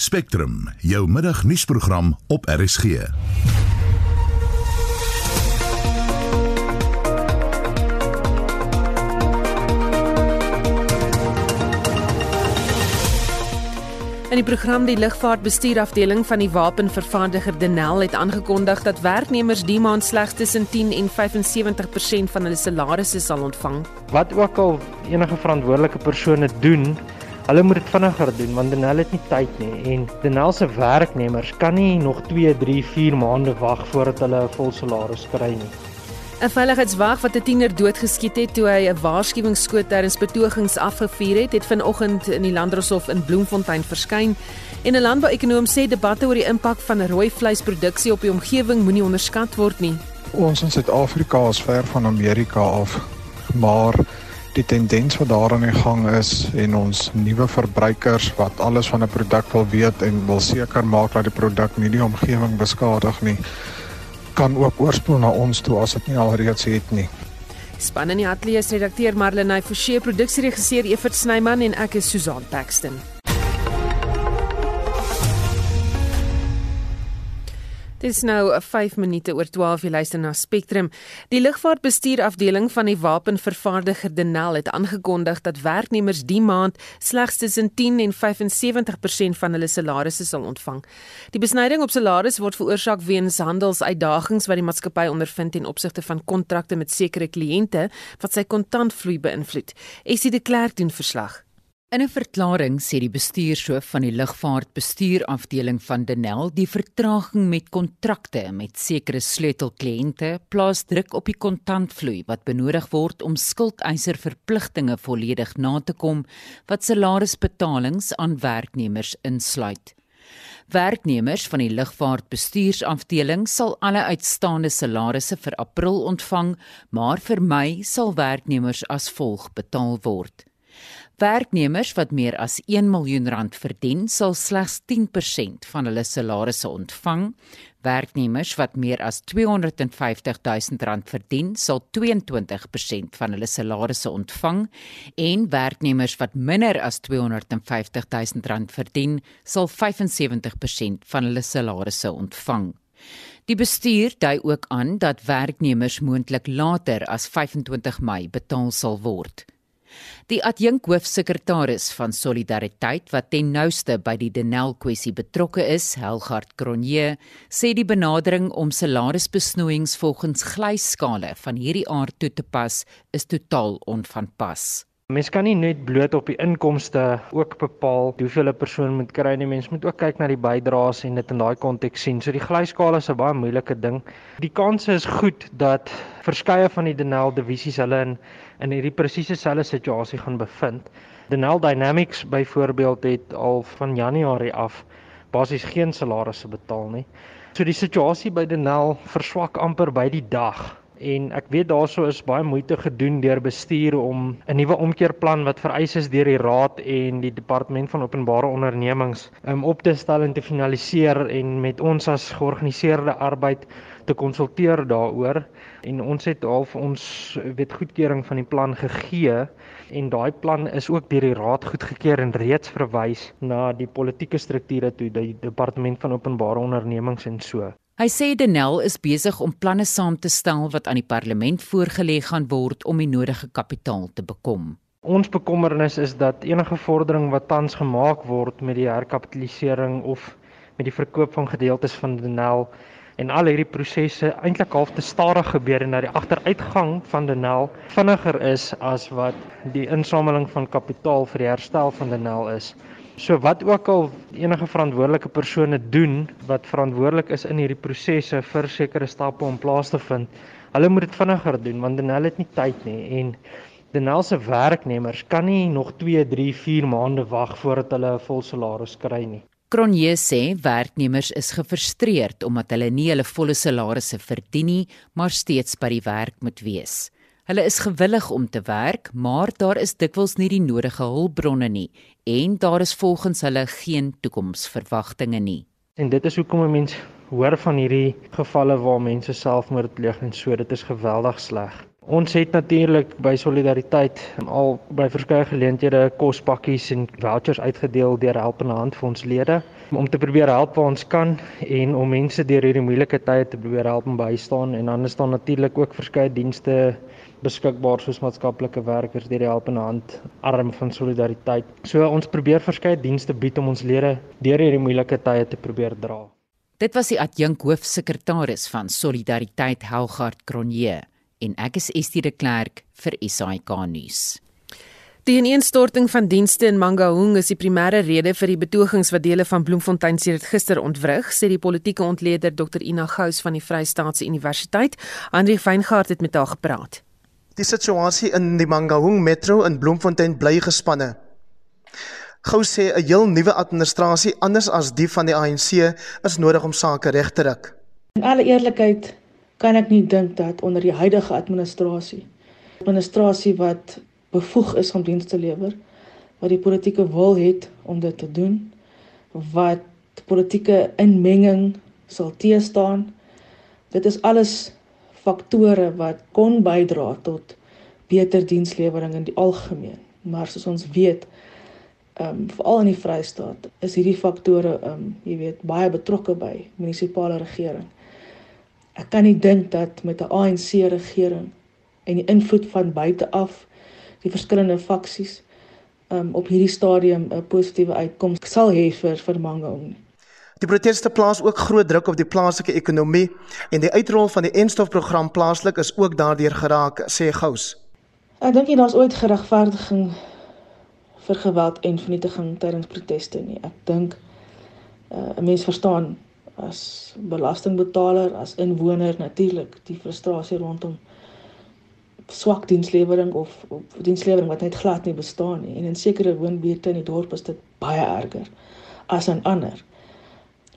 Spectrum, jou middagnuusprogram op RSG. In die program die lugvaartbestuurafdeling van die wapenvervaardiger Denel het aangekondig dat werknemers die maand slegs tussen 10 en 75% van hulle salarisse sal ontvang. Wat ook al enige verantwoordelike persone doen, hulle moet dit vinniger doen want Denel het nie tyd nie en Denel se werknemers kan nie nog 2, 3, 4 maande wag voordat hulle 'n vol salaris kry nie. 'n Veiligheidswag wat 'n tiener doodgeskiet het toe hy 'n waarskuwingsskoot tydens betogings afgevuur het, het vanoggend in die Landdroshof in Bloemfontein verskyn. En 'n landbouekonoom sê debatte oor die impak van rooi vleisproduksie op die omgewing moenie onderskat word nie. Ons in Suid-Afrika is ver van Amerika af, maar die tendens wat daar aan die gang is en ons nuwe verbruikers wat alles van 'n produk wil weet en wil seker maak dat die produk nie die omgewing beskadig nie kan ook oorspoel na ons toe as dit nie alreeds het nie. Span in die ateljee se redakteur Marlenae Forsie, produksieregisseur Evert Snyman en ek is Susan Paxton. Dit is nou 5 minute oor 12 jy luister na Spectrum. Die lugvaartbestuurafdeling van die wapenvervaardiger Denel het aangekondig dat werknemers die maand slegs tussen 10 en 75% van hulle salarisse sal ontvang. Die besnyding op salaris word veroorsaak weens handelsuitdagings wat die maatskappy ondervind in opsigte van kontrakte met sekere kliënte wat sy kontantvloei beïnvloed. Essie de Klerk doen verslag. In 'n verklaring sê die bestuurshoof van die lugvaartbestuurafdeling van Denel die vertraging met kontrakte met sekere sleutelkliënte plaas druk op die kontantvloei wat benodig word om skuldeiserverpligtinge volledig na te kom wat salarisbetalings aan werknemers insluit. Werknemers van die lugvaartbestuursafdeling sal alle uitstaande salarisse vir April ontvang, maar vir Mei sal werknemers as volg betaal word. Werknemers wat meer as 1 miljoen rand verdien, sal slegs 10% van hulle salarisse ontvang. Werknemers wat meer as 250 000 rand verdien, sal 22% van hulle salarisse ontvang en werknemers wat minder as 250 000 rand verdien, sal 75% van hulle salarisse ontvang. Die bestuur dui ook aan dat werknemers moontlik later as 25 Mei betaal sal word. Die adjunkhoofsekretaris van Solidariteit wat ten nouste by die Denel kwessie betrokke is, Helgard Cronje, sê die benadering om salarisbesnoeiings volgens glyskale van hierdie aard toe te pas, is totaal onvanpas. Mens kan nie net bloot op die inkomste ook bepaal hoeveel 'n persoon moet kry nie. Mens moet ook kyk na die bydraes en dit in daai konteks sien. So die glyskaal is 'n baie moeilike ding. Die kanse is goed dat verskeie van die Denel divisies hulle in in hierdie presiese selfde situasie gaan bevind. Denel Dynamics byvoorbeeld het al van Januarie af basies geen salarisse betaal nie. So die situasie by Denel verswak amper by die dag en ek weet daaroor is baie moeite gedoen deur bestuur om 'n nuwe omkeerplan wat vereis is deur die raad en die departement van openbare ondernemings um, op te stel en te finaliseer en met ons as georganiseerde arbeid te konsulteer daaroor en ons het al vir ons weet goedkeuring van die plan gegee en daai plan is ook deur die raad goedgekeur en reeds verwys na die politieke strukture toe die departement van openbare ondernemings en so Hy sê Denel is besig om planne saam te stel wat aan die parlement voorgelê gaan word om die nodige kapitaal te bekom. Ons bekommernis is dat enige vordering wat tans gemaak word met die herkapitalisering of met die verkoop van gedeeltes van Denel en al hierdie prosesse eintlik half te stadig gebeur en dat die agteruitgang van Denel vinniger is as wat die insameling van kapitaal vir die herstel van Denel is. So wat ook al enige verantwoordelike persone doen wat verantwoordelik is in hierdie prosesse vir sekere stappe om plaas te vind, hulle moet dit vinniger doen want hulle het nie tyd nie en Denel se werknemers kan nie nog 2, 3, 4 maande wag voordat hulle 'n vol salaris kry nie. Cronje sê werknemers is gefrustreerd omdat hulle nie hulle volle salarisse verdien nie, maar steeds by die werk moet wees. Hulle is gewillig om te werk, maar daar is dikwels nie die nodige hulpbronne nie en daar is volgens hulle geen toekomsverwagtinge nie. En dit is hoekom 'n mens hoor van hierdie gevalle waar mense selfmoord pleeg en so, dit is geweldig sleg. Ons het natuurlik by Solidariteit al by verskeie geleenthede kospakkies en vouchers uitgedeel deur Helpende Hand vir ons lede om te probeer help waar ons kan en om mense deur hierdie moeilike tye te probeer help en bystaan en dan is daar natuurlik ook verskeie dienste beskikbaar soos maatskaplike werkers deur die Helpende Hand arm van Solidariteit. So ons probeer verskeie dienste bied om ons lede deur hierdie moeilike tye te probeer dra. Dit was die adjunk hoofsekretaris van Solidariteit Helgard Cronje en ek is Estie de Klerk vir SAK nuus. Die ineenstorting van dienste in Mangaung is die primêre rede vir die betogings wat dele van Bloemfontein sedert gister ontwrig, sê die politieke ontleder Dr Ina Gous van die Vrystaatse Universiteit. Andri Weingart het met haar gepraat. Die situasie in die Mangaung Metro in Bloemfontein bly gespanne. Gous sê 'n heel nuwe administrasie anders as die van die ANC is nodig om sake reg te ruk. In alle eerlikheid kan ek nie dink dat onder die huidige administrasie administrasie wat bevoeg is om diens te lewer wat die politieke wil het om dit te doen wat politieke inmenging sal teestaan dit is alles faktore wat kon bydra tot beter dienslewering in die algemeen. Maar soos ons weet ehm um, veral in die Vrystaat is hierdie faktore ehm um, jy weet baie betrokke by munisipale regering Ek kan nie dink dat met 'n ANC regering en die invloed van buite af die verskillende faksies um, op hierdie stadium 'n positiewe uitkoms sal hê vir vir Mangaung. Die proteste plaas ook groot druk op die plaaslike ekonomie en die uitrol van die enstofprogram plaaslik is ook daardeur geraak, sê Gous. Ek dink nie daar's ooit geregverdiging vir geweld en vernietiging tydens proteste nie. Ek dink uh, 'n mens verstaan as belastingbetaler, as inwoner natuurlik die frustrasie rondom swak dienslewering of, of dienslewering wat net glad nie bestaan nie. En in sekere woonbuurte in die dorp is dit baie erger as in ander.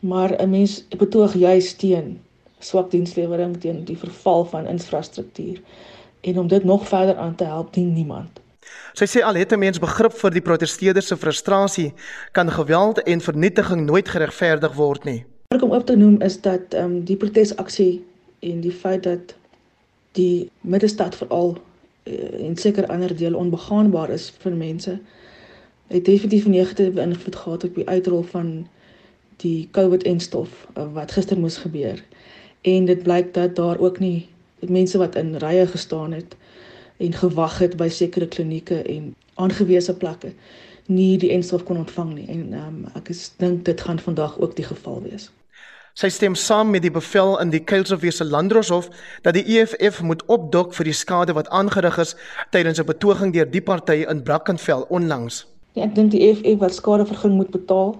Maar 'n mens betoog juis teen swak dienslewering teen die verval van infrastruktuur en om dit nog verder aan te help dien niemand. Sy sê al het 'n mens begrip vir die protesteerders se frustrasie, kan geweld en vernietiging nooit geregverdig word nie om op te noem is dat ehm um, die protesaksie en die feit dat die middestad veral uh, en seker ander dele onbegaanbaar is vir mense het definitief negatiewe invloed gehad op die uitrol van die COVID-en stof uh, wat gister moes gebeur. En dit blyk dat daar ook nie mense wat in rye gestaan het en gewag het by sekere klinieke en aangewese plekke nie die enstof kon ontvang nie. En um, ek is dink dit gaan vandag ook die geval wees. Sy stem saam met die bevel in die Kuilsrofse Landdroshof dat die EFF moet opdok vir die skade wat aangerig is tydens 'n betoging deur die party in Brackenfell onlangs. Ja, ek dink die EFF wat skadevergoeding moet betaal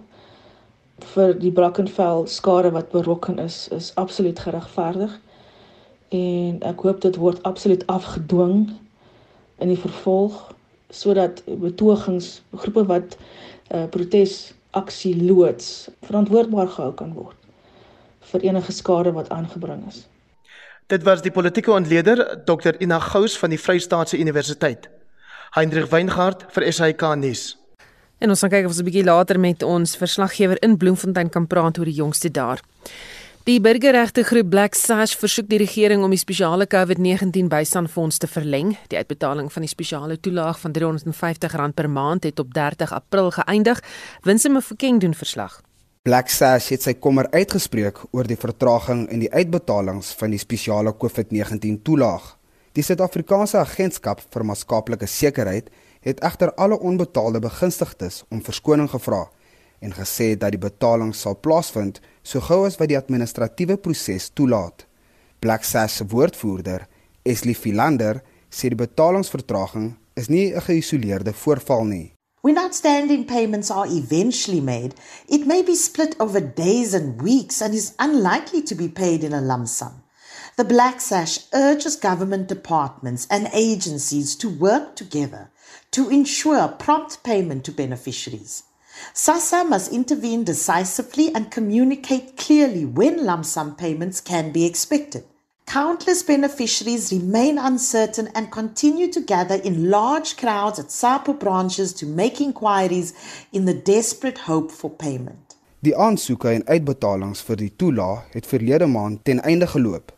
vir die Brackenfell skade wat berokken is, is absoluut geregverdig. En ek hoop dit word absoluut afgedwing in die vervolg sodat betogings groepe wat uh, protes aksie loods verantwoordbaar gehou kan word vir enige skade wat aangebring is. Dit was die politieke ontleder Dr Ina Gous van die Vrystaatse Universiteit. Hendrik Weingart vir SAK nuus. En ons gaan kyk of ons 'n bietjie later met ons verslaggewer in Bloemfontein kan praat oor die jongste daar. Die burgerregte groep Black Sash versoek die regering om die spesiale COVID-19 bystandfonds te verleng. Die uitbetaling van die spesiale toelaag van R350 per maand het op 30 April geëindig. Winsime Fokeng doen verslag. Black Sash het sy kommer uitgespreek oor die vertraging in die uitbetalings van die spesiale COVID-19 toelaag. Die Suid-Afrikaanse Agentskap vir Maatskaplike Sekerheid het egter alle onbetaalde begunstigdes om verskoning gevra en gesê dat die betaling sal plaasvind so gou as wat die administratiewe proses toelaat. Black Sash se woordvoerder, Esli Philander, sê die betalingsvertraging is nie 'n geïsoleerde voorval nie. When outstanding payments are eventually made, it may be split over days and weeks and is unlikely to be paid in a lump sum. The Black Sash urges government departments and agencies to work together to ensure prompt payment to beneficiaries. SASA must intervene decisively and communicate clearly when lump sum payments can be expected. Countless beneficiaries remain uncertain and continue to gather in large crowds at SAPO branches to make inquiries in the desperate hope for payment. Die aansoeke en uitbetalings vir die toelaag het verlede maand ten einde geloop.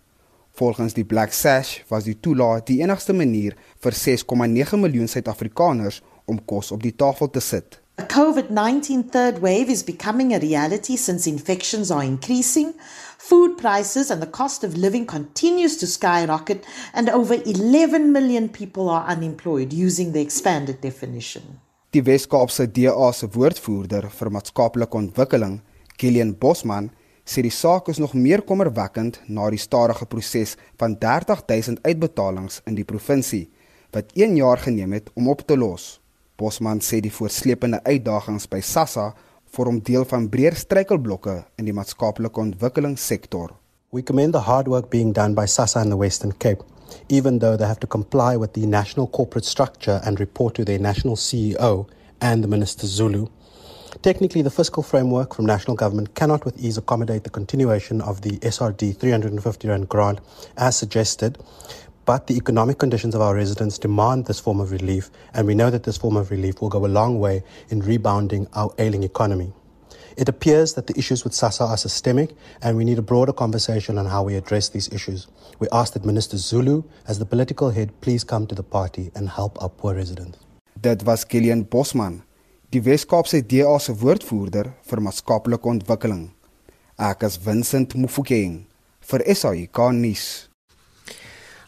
Volgens die Black Sash was die toelaat die enigste manier vir 6,9 miljoen Suid-Afrikaners om kos op die tafel te sit. A COVID-19 third wave is becoming a reality since infections are increasing, food prices and the cost of living continues to skyrocket and over 11 million people are unemployed using the expanded definition. Die Wes-Kaapse DA se woordvoerder vir maatskaplike ontwikkeling, Kilian Bosman, sê die saak is nog meer kommerwekkend na die stadige proses van 30000 uitbetalings in die provinsie wat 1 jaar geneem het om op te los. Bosman sê die voortsleepende uitdagings by SASSA vorm deel van breër struikelblokke in die maatskaplike ontwikkelingssektor. We commend the hard work being done by SASSA in the Western Cape, even though they have to comply with the national corporate structure and report to their national CEO and the Minister Zulu. Technically, the fiscal framework from national government cannot with ease accommodate the continuation of the SRD 350 Rand grant as suggested, but the economic conditions of our residents demand this form of relief, and we know that this form of relief will go a long way in rebounding our ailing economy. It appears that the issues with SASA are systemic, and we need a broader conversation on how we address these issues. We ask that Minister Zulu, as the political head, please come to the party and help our poor residents. Dit was Kilian Bosman, die Wes-Kaapse DA se woordvoerder vir maatskaplike ontwikkeling. Ek is Vincent Mufokeng vir SAIK nuus.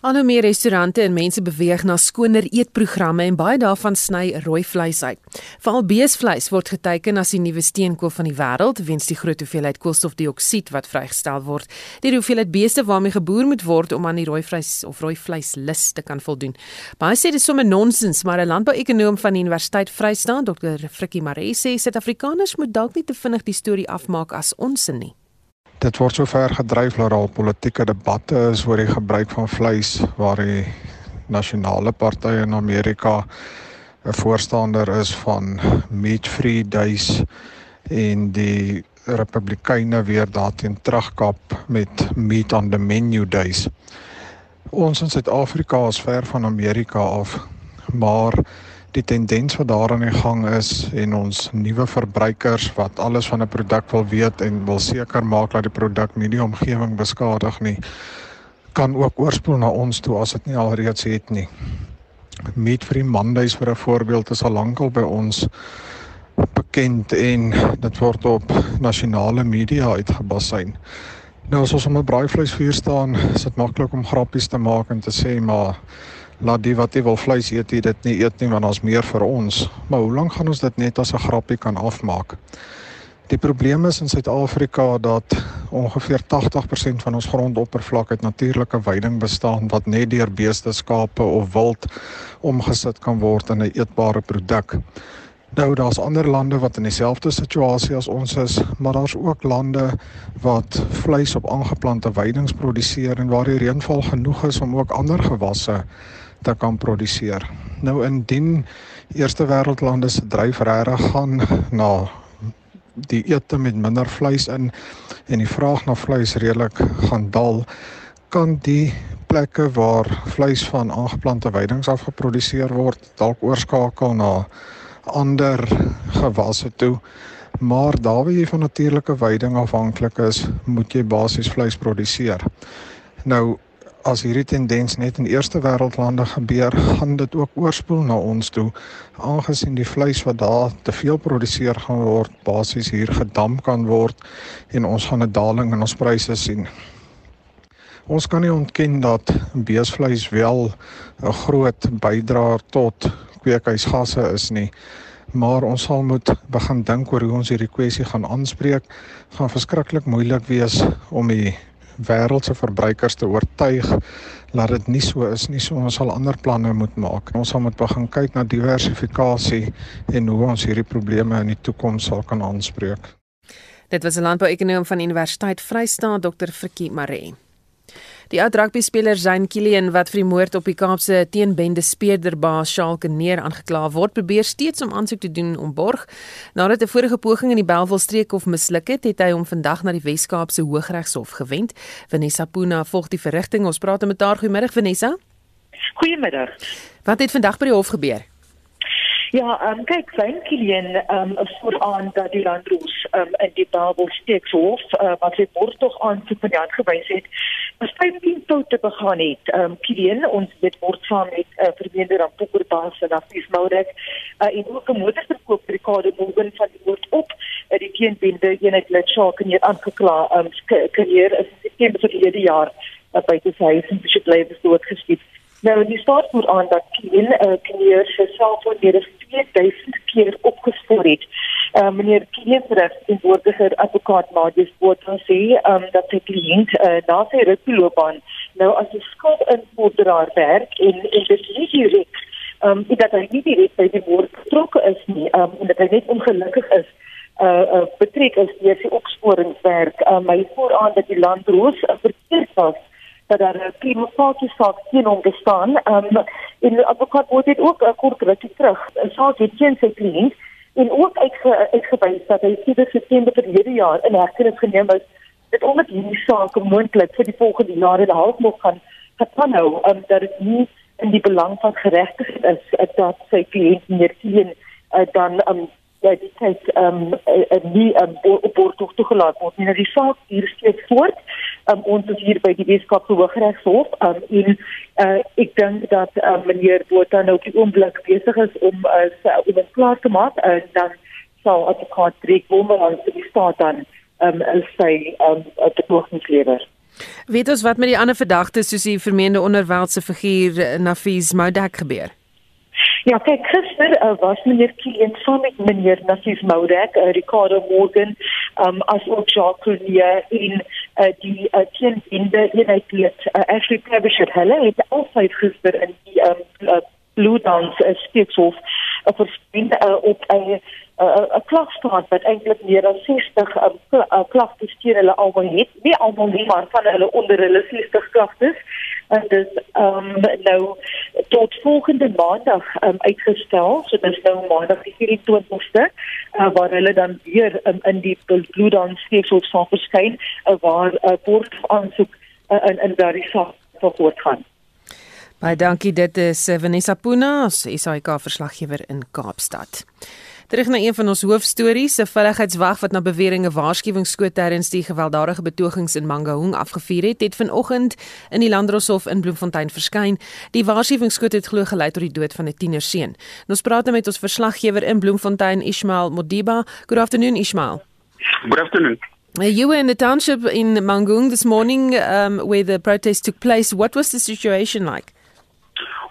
Ander meer restaurante en mense beweeg na skoner eetprogramme en baie daarvan sny rooi vleis uit. Veral beesvleis word geteken as die nuwe steenkool van die wêreld weens die groot hoeveelheid koolstofdioksied wat vrygestel word. Die hoeveelheid beeste waarmee geboer moet word om aan die rooi vleis of rooi vleis lus te kan voldoen. Baie sê dit is sommer nonsens, maar 'n landbouekonoom van die Universiteit Vrystaat, Dr. Frikkie Maree sê Suid-Afrikaners moet dalk nie te vinnig die storie afmaak as ons nie. Dit word so ver gedryf dat al politieke debatte is oor die gebruik van vleis waar die nasionale partye in Amerika 'n voorstander is van meat-free days en die Republikeine weer daarteen terugkap met meat on the menu days. Ons in Suid-Afrika is ver van Amerika af, maar die tendens wat daar aan die gang is en ons nuwe verbruikers wat alles van 'n produk wil weet en wil seker maak dat die produk nie die omgewing beskadig nie kan ook oorspoel na ons toe as dit nie alreeds het nie. Meat Free Mondays vir 'n voorbeeld is al lankal by ons bekend en dit word op nasionale media uitgebasyn. Nou as ons op 'n braaivleisvuur staan, is dit maklik om grappies te maak en te sê maar laat die wat nie wil vleis eet nie dit nie eet nie want daar's meer vir ons. Maar hoe lank gaan ons dit net as 'n grappie kan afmaak? Die probleem is in Suid-Afrika dat ongeveer 80% van ons grondoppervlak uit natuurlike veiding bestaan wat net deur beeste, skape of wild omgesit kan word in 'n eetbare produk. Nou daar's ander lande wat in dieselfde situasie as ons is, maar daar's ook lande wat vleis op aangeplante veidings produseer en waar die reënval genoeg is om ook ander gewasse te kan produseer. Nou indien eerste wêreldlande se dryf regtig gaan na die ete met minder vleis in en die vraag na vleis redelik gaan dal, kan die plekke waar vleis van aangeplante veidings af geproduseer word dalk oorskakel na ander gewasse toe. Maar daar waar jy van natuurlike veiding afhanklik is, moet jy basies vleis produseer. Nou as hierdie tendens net in eerste wêreldlande gebeur, gaan dit ook oorspoel na ons toe, aangesien die vleis wat daar te veel produseer gaan word, basies hier gedamp kan word en ons gaan 'n daling in ons pryse sien. Ons kan nie ontken dat beesvleis wel 'n groot bydraer tot kweekhuisgasse is nie. Maar ons sal moet begin dink oor hoe ons hierdie kwessie gaan aanspreek. Gaan verskriklik moeilik wees om die wêreldse verbruikers te oortuig dat dit nie so is nie. So ons sal ander planne moet maak. Ons sal moet begin kyk na diversifikasie en hoe ons hierdie probleme in die toekoms sal kan aanspreek. Dit was 'n landbouekonoom van Universiteit Vrystaat Dr. Frikkie Maree. Die oud rugbyspeler Zayn Kilian wat vir die moord op die Kaapse teenbende speurderbaas Shalke neer aangekla word, probeer steeds om aansoek te doen om borg. Nadat 'n vorige poging in die Bellville streekhof misluk het, het hy hom vandag na die Wes-Kaapse Hooggeregshof gewend. Vanessa Puna volg die verrigting. Ons praat met haar. Goeiemiddag Vanessa. Goeiemiddag. Wat het vandag by die hof gebeur? Ja, ehm um, kyk, Zayn Kilian ehm um, vooraan dat die landroos ehm um, in die Bellville streekhof uh, wat sy borgtog aansoek van die hand gewys het as 15 foute begaan het. Ehm um, Kilian ons dit word saam met uh, vermeerder aan Pokkerbaas en Afis Moudek uh, en ook 'n motorverkoop Ricardo Morgan van die woord op uh, die teenbinde eenheid lid Shark en hier aangekla ehm um, karriere is September verlede jaar uh, by die huis in Bishop Labors doodgeskiet. Nou die staat moet aan dat Kilian uh, karriere se selfoon as 2000 keer opgespoor het. Uh, meneer Kiesrus en woordiger advokaat Marius Botha sê um, dat sy kliënt uh, na sy rugbyloopbaan nou as 'n skuldinvorderaar werk en en dit nie direk um, dat hy nie direk by die moord betrokke is nie um, en dat hy net ongelukkig is uh, uh betrek is deur die opsporingswerk. Um, my vooraan dat die land roos uh, verkeerd was dat daar 'n klimaatjie saak teen hom bestaan. Um, en die advokaat word dit ook 'n uh, kort rukkie terug. 'n Saak het teen sy kliënt en ook uitge, uitgewys dat hy sedert September verlede jaar in hegtenis geneem is dit omdat hierdie saak moontlik vir die volgende jare en 'n half nog gaan gaan hou um, dat dit nie in die belang van geregtigheid is uh, dat sy kliënt meer sien uh, dan um, ja die tyd ehm um, nie um, op bord toegelaat word nie. Nou die saak hier steeds voort. Um, ons is hier by die Weskaapse Hooggeregshof um, en uh, ek dink dat um, meneer Botha nou op die oomblik besig is om uh, om dit klaar te maak en dan sal advokaat Drek Bommerang vir die staat dan um, sy um, betooginglewer. Weet ons wat met die ander verdagtes soos die vermeende onderwêldse figuur Nafis Moudak gebeur? Ja, kijk, gisteren uh, was meneer Kilian samen met meneer Nassif Moudek, uh, Ricardo Morgan, um, als ook Jacques Cornier in uh, die uh, teenbinde eenheid lid uh, Ashley Previsher. Hulle het altijd gisteren in die um, uh, Blue Dance uh, Steekshof uh, verskyn uh, op 'n 'n klagstaat wat eintlik meer as 60 um, uh, klagtes teen hulle almal het. Nie almal nie, maar van hulle onder hulle 60 klagtes en dis ehm um, nou tot volgende maandag um, uitgestel. So dis nou maandag die 24ste uh, waar hulle dan weer um, in die bloedaan steeksel sal verskyn uh, waar 'n uh, bord aansoek uh, in in daardie saak sal voortgaan. Baie dankie dit is Vanessa Puna, SAK verslaggewer in Kaapstad. Terug na een van ons hoofstories, 'n veiligheidswag wat na beweringe waarskuwingsskoot terwyls die gewelddadige betogings in Mangaung afgevuur het, het vanoggend in die Landdroshof in Bloemfontein verskyn. Die waarskuwingsskoot het glo gelei tot die dood van 'n tienerseun. Ons praat nou met ons verslaggewer in Bloemfontein, Ismail Modiba. Good afternoon, Ismail. Good afternoon. You were in the township in Mangaung this morning um, where the protest took place. What was the situation like?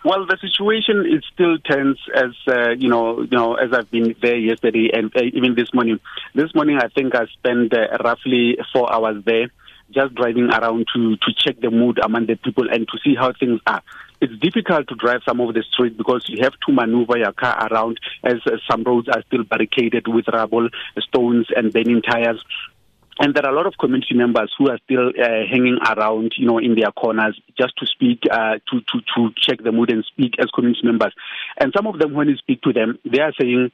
Well, the situation is still tense as uh, you know, you know, as I've been there yesterday and uh, even this morning. This morning, I think I spent uh, roughly four hours there, just driving around to to check the mood among the people and to see how things are. It's difficult to drive some of the streets because you have to maneuver your car around as uh, some roads are still barricaded with rubble, stones, and burning tires and there are a lot of community members who are still uh, hanging around, you know, in their corners just to speak, uh, to, to, to check the mood and speak as community members. And some of them, when you speak to them, they are saying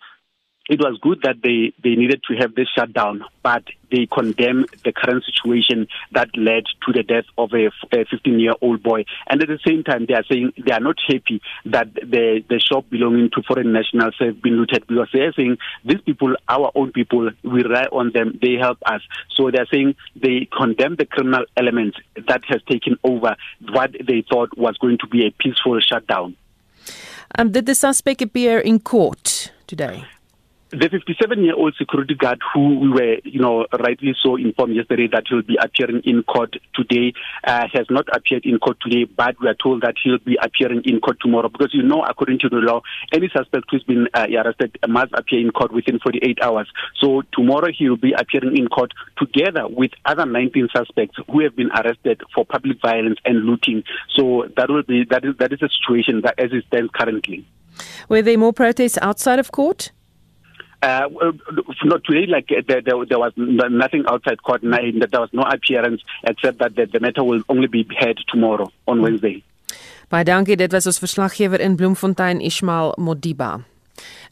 it was good that they, they needed to have this shutdown, but they condemn the current situation that led to the death of a 15 year old boy. And at the same time, they are saying they are not happy that the, the shop belonging to foreign nationals have been looted because they are saying these people, our own people, we rely on them, they help us. So they are saying they condemn the criminal element that has taken over what they thought was going to be a peaceful shutdown. Um, did the suspect appear in court today? The 57 year old security guard who we were you know rightly so informed yesterday that he'll be appearing in court today uh, has not appeared in court today but we are told that he'll be appearing in court tomorrow. Because you know according to the law any suspect who's been uh, arrested must appear in court within 48 hours. So tomorrow he will be appearing in court together with other 19 suspects who have been arrested for public violence and looting. So that will be that is that is a situation that as it stands currently. Were there more protests outside of court uh, not today, like uh, there, there, there, was nothing outside court. There was no appearance except that the, the matter will only be heard tomorrow on hmm. Wednesday. Baie dankie, dit was ons verslaggewer in Bloemfontein Ismail Modiba.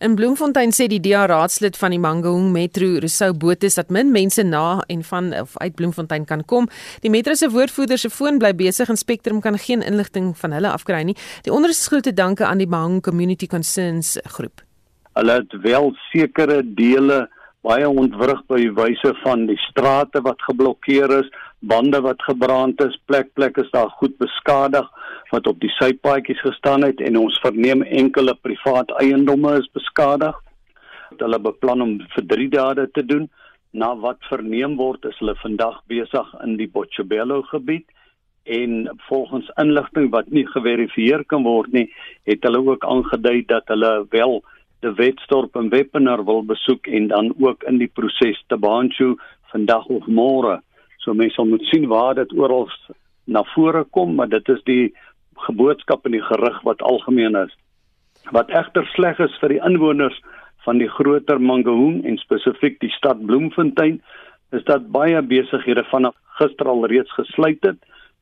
In Bloemfontein sê die DA raadslid van die Mangaung Metro, Rousseau Botha, dat min mense na en van of uit Bloemfontein kan kom. Die metro se woordvoerder se foon bly besig en Spectrum kan geen inligting van hulle afkry nie. Die onderskrifte danke aan die Mangaung Community Concerns groep. Hulle het wel sekere dele baie ontwrig by wyse van die strate wat geblokkeer is, bande wat gebrand is, plek plek is daar goed beskadig wat op die sypaadjies gestaan het en ons verneem enkele privaat eiendomme is beskadig. Hulle beplan om vir 3 dae te doen. Na wat verneem word is hulle vandag besig in die Botshabelo gebied en volgens inligting wat nie geverifieer kan word nie, het hulle ook aangedui dat hulle wel die Wetstorp en Wepener wil besoek en dan ook in die proses te Bancho vandag of môre. So mense moet sien waar dit oral na vore kom, maar dit is die geboodskap en die gerig wat algemeen is. Wat egter sleg is vir die inwoners van die groter Mangaung en spesifiek die stad Bloemfontein, is dat baie besighede vanaf gister al reeds gesluit het.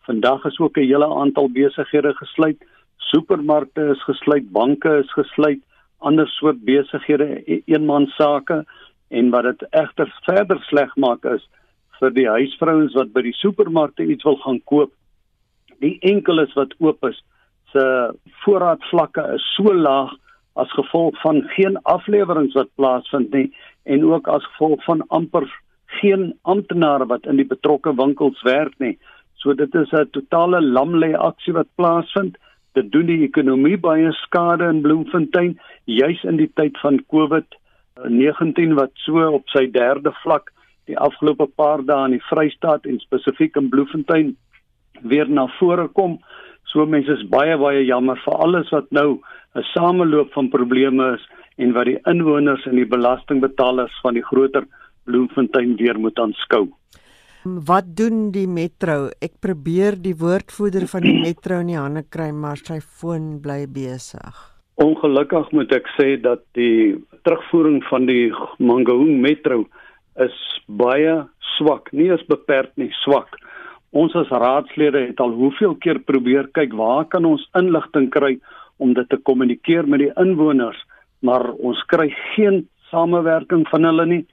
Vandag is ook 'n hele aantal besighede gesluit. Supermarkte is gesluit, banke is gesluit, ander soort besighede, e-, eenmansake en wat dit egter verder sleg maak is vir die huisvrouens wat by die supermarkte iets wil gaan koop. Die enkeles wat oop is, se voorraadvlakke is so laag as gevolg van geen afleweringe wat plaasvind nie en ook as gevolg van amper geen amptenare wat in die betrokke winkels werk nie. So dit is 'n totale lamlei aksie wat plaasvind. Dit doen die ekonomie baie skade in Bloemfontein juis in die tyd van COVID-19 wat so op sy derde vlak die afgelope paar dae in die Vrystaat en spesifiek in Bloemfontein weer na vore kom. So mense is baie baie jammer vir alles wat nou 'n sameloop van probleme is en wat die inwoners en die belastingbetalers van die groter Bloemfontein weer moet aanskou. Wat doen die metro? Ek probeer die woordvoerder van die metro in die hande kry, maar sy foon bly besig. Ongelukkig moet ek sê dat die terugvoering van die Mangaung metro is baie swak, nie is beperk nie, swak. Ons as raadslede het al hoeveel keer probeer kyk waar kan ons inligting kry om dit te kommunikeer met die inwoners, maar ons kry geen samewerking van hulle nie.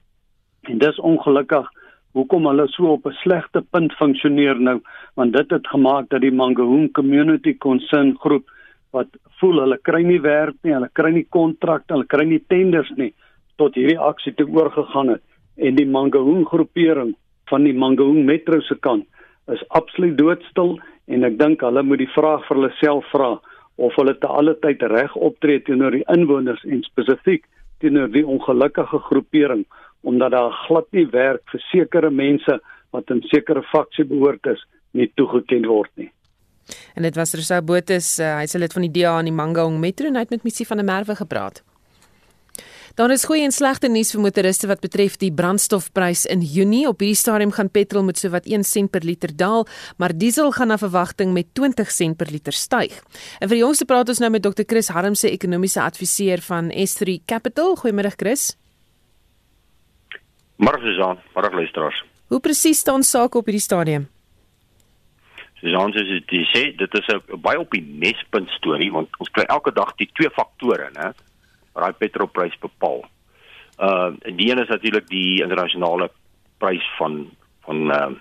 En dis ongelukkig hoekom hulle so op 'n slegte punt funksioneer nou, want dit het gemaak dat die Mangaung Community Concern groep wat voel hulle kry nie werk nie, hulle kry nie kontrakte, hulle kry nie tenders nie tot hierdie aksie te oorgegaan het. En die Mangaung groepering van die Mangaung metro se kant is absoluut doodstil en ek dink hulle moet die vraag vir hulle self vra of hulle te alle tyd reg optree teenoor die inwoners en spesifiek teenoor die ongelukkige groepering omdat daar glad nie werk vir sekere mense wat in sekere faksie behoort is nie toegeken word nie. En dit was Rousseau Botus, uh, hy sê dit van die DA in die Mangaung metro en hy het met Missie van der Merwe gepraat. Daar is goeie en slegte nuus vir motoriste wat betref die brandstofprys in Junie. Op hierdie stadium gaan petrol met sowat 1 sent per liter daal, maar diesel gaan na verwagting met 20 sent per liter styg. En vir die jongste praat ons nou met Dr. Chris Harmse, ekonomiese adviseur van S3 Capital. Goeiemôre Chris. Môre Susan, môre luisteraars. Hoe presies staan sake op hierdie stadium? Susan sê dit sê dit is 'n baie op die mespunt storie want ons kry elke dag die twee faktore, né? daai petrolprys bepaal. Uh die een is natuurlik die internasionale prys van van uh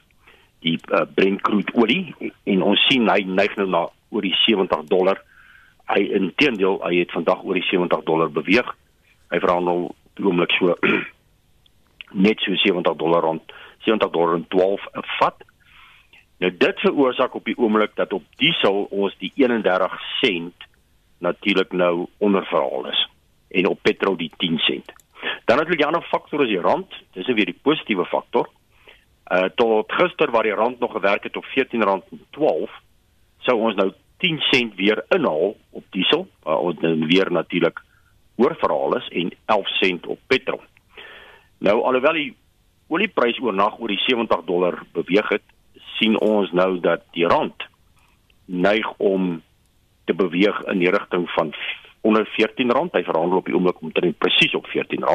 die uh, Brent crude olie en ons sien hy neig nou na oor die 70 dollar. Hy intedeel hy het vandag oor die 70 dollar beweeg. Hy verhandel oomblik so net so 70 dollar rond 70 dollar en 12 'n vat. Nou dit veroorsaak op die oomblik dat op diesel ons die 31 sent natuurlik nou onderverhaal is en op petrol die 10 sent. Dan het jy 'n ander faktor as die rand, dis weer die positiewe faktor. Uh tot gister waar die rand nog gewerk het op R14.12, sou ons nou 10 sent weer inhaal op diesel, uh, ons nou weer natuurlik oorverhaal is en 11 sent op petrol. Nou alhoewel die olieprys oornag oor die 70 dollar beweeg het, sien ons nou dat die rand neig om te beweeg in die rigting van onder R14. Hy verhandel op die oomblik omtrent presies op R14.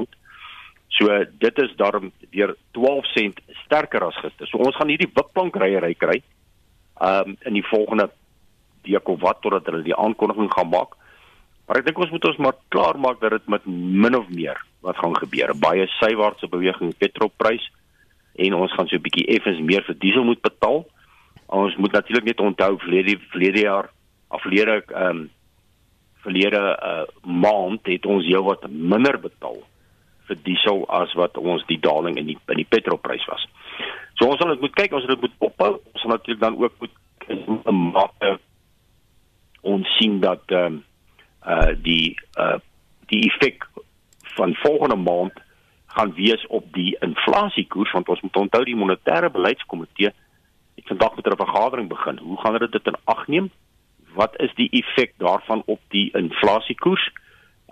So dit is daarom weer 12 sent sterker as gister. So ons gaan hierdie wipplank ryery kry. Um in die volgende week of wat totdat hulle die aankondiging gaan maak. Maar ek dink ons moet ons maar klaar maak dat dit met min of meer wat gaan gebeur. Baie sywaartse beweging in petrolprys en ons gaan so 'n bietjie effens meer vir diesel moet betaal. Ons moet natuurlik net onthou verlede verlede jaar aflede ehm um, verlede uh, maand het ons heelwat minder betaal vir diesel as wat ons die daling in die in die petrolprys was. So ons sal moet kyk, ons dit moet ophou. Ons sal natuurlik dan ook moet maak ons sien dat ehm um, uh die uh die effek van volgende maand gaan wees op die inflasiekoers want ons moet onthou die monetêre beleidskomitee het vandag met 'n vergadering begin. Hoe gaan hulle dit in ag neem? Wat is die effek daarvan op die inflasiekoers?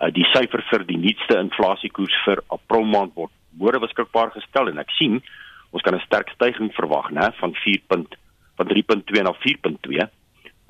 Uh die syfer vir die nuutste inflasiekoers vir April maand word môre beskikbaar gestel en ek sien ons kan 'n sterk stygings verwag, né, van 4. van 3.2 na 4.2.